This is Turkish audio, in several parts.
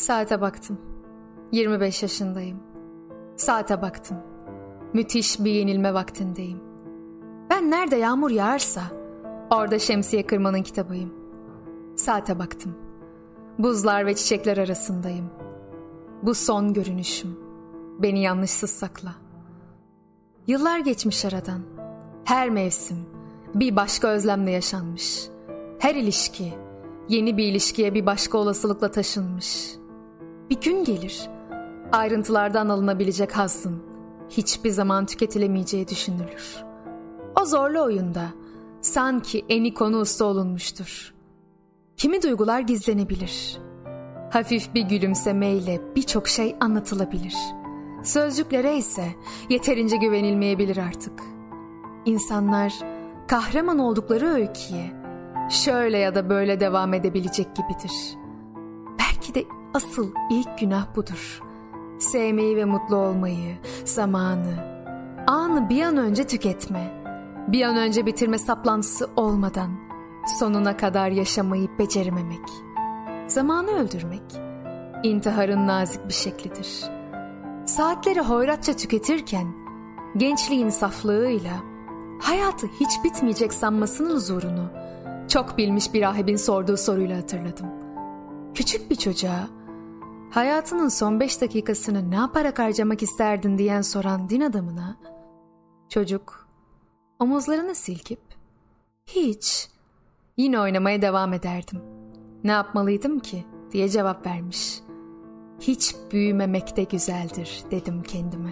Saate baktım. 25 yaşındayım. Saate baktım. Müthiş bir yenilme vaktindeyim. Ben nerede yağmur yağarsa orada şemsiye kırmanın kitabıyım. Saate baktım. Buzlar ve çiçekler arasındayım. Bu son görünüşüm. Beni yanlışsız sakla. Yıllar geçmiş aradan. Her mevsim bir başka özlemle yaşanmış. Her ilişki yeni bir ilişkiye bir başka olasılıkla taşınmış. Bir gün gelir ayrıntılardan alınabilecek hazzın hiçbir zaman tüketilemeyeceği düşünülür. O zorlu oyunda sanki eni konu usta olunmuştur. Kimi duygular gizlenebilir. Hafif bir gülümsemeyle birçok şey anlatılabilir. Sözcüklere ise yeterince güvenilmeyebilir artık. İnsanlar kahraman oldukları öyküye şöyle ya da böyle devam edebilecek gibidir. Belki de asıl ilk günah budur. Sevmeyi ve mutlu olmayı, zamanı, anı bir an önce tüketme, bir an önce bitirme saplantısı olmadan sonuna kadar yaşamayı becermemek. Zamanı öldürmek, intiharın nazik bir şeklidir. Saatleri hoyratça tüketirken, gençliğin saflığıyla, hayatı hiç bitmeyecek sanmasının huzurunu, çok bilmiş bir rahibin sorduğu soruyla hatırladım. Küçük bir çocuğa hayatının son beş dakikasını ne yaparak harcamak isterdin diyen soran din adamına çocuk omuzlarını silkip hiç yine oynamaya devam ederdim. Ne yapmalıydım ki diye cevap vermiş. Hiç büyümemek de güzeldir dedim kendime.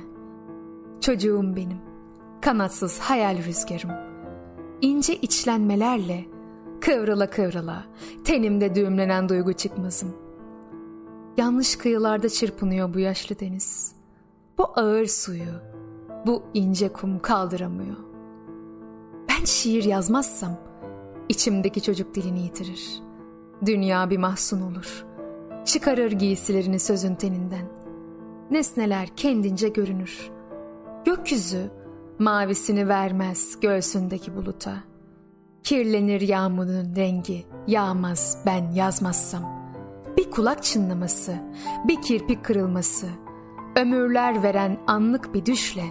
Çocuğum benim. Kanatsız hayal rüzgarım. İnce içlenmelerle Kıvrıla kıvrıla, tenimde düğümlenen duygu çıkmazım. Yanlış kıyılarda çırpınıyor bu yaşlı deniz. Bu ağır suyu, bu ince kum kaldıramıyor. Ben şiir yazmazsam, içimdeki çocuk dilini yitirir. Dünya bir mahzun olur. Çıkarır giysilerini sözün teninden. Nesneler kendince görünür. Gökyüzü mavisini vermez göğsündeki buluta.'' Kirlenir yağmurun rengi, yağmaz ben yazmazsam. Bir kulak çınlaması, bir kirpik kırılması, ömürler veren anlık bir düşle,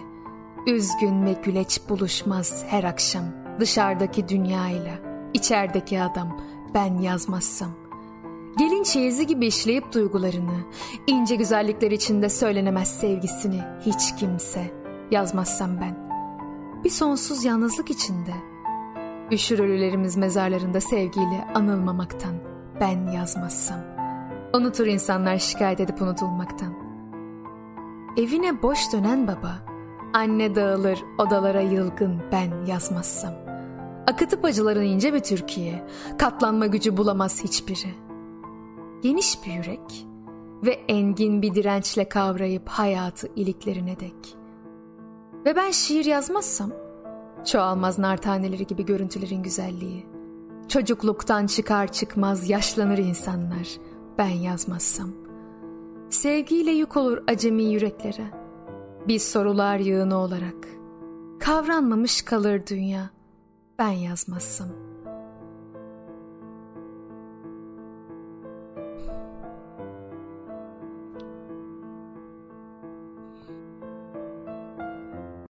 üzgün ve güleç buluşmaz her akşam dışarıdaki dünyayla, içerideki adam ben yazmazsam. Gelin çeyizi gibi işleyip duygularını, ince güzellikler içinde söylenemez sevgisini hiç kimse yazmazsam ben. Bir sonsuz yalnızlık içinde.'' Üşür ölülerimiz mezarlarında sevgiyle anılmamaktan ben yazmazsam. Unutur insanlar şikayet edip unutulmaktan. Evine boş dönen baba, anne dağılır odalara yılgın ben yazmazsam. Akıtıp acıların ince bir Türkiye, katlanma gücü bulamaz hiçbiri. Geniş bir yürek ve engin bir dirençle kavrayıp hayatı iliklerine dek. Ve ben şiir yazmazsam Çoğalmaz nar taneleri gibi görüntülerin güzelliği. Çocukluktan çıkar çıkmaz yaşlanır insanlar ben yazmazsam. Sevgiyle yük olur acemi yüreklere. Biz sorular yığını olarak. Kavranmamış kalır dünya ben yazmazsam.''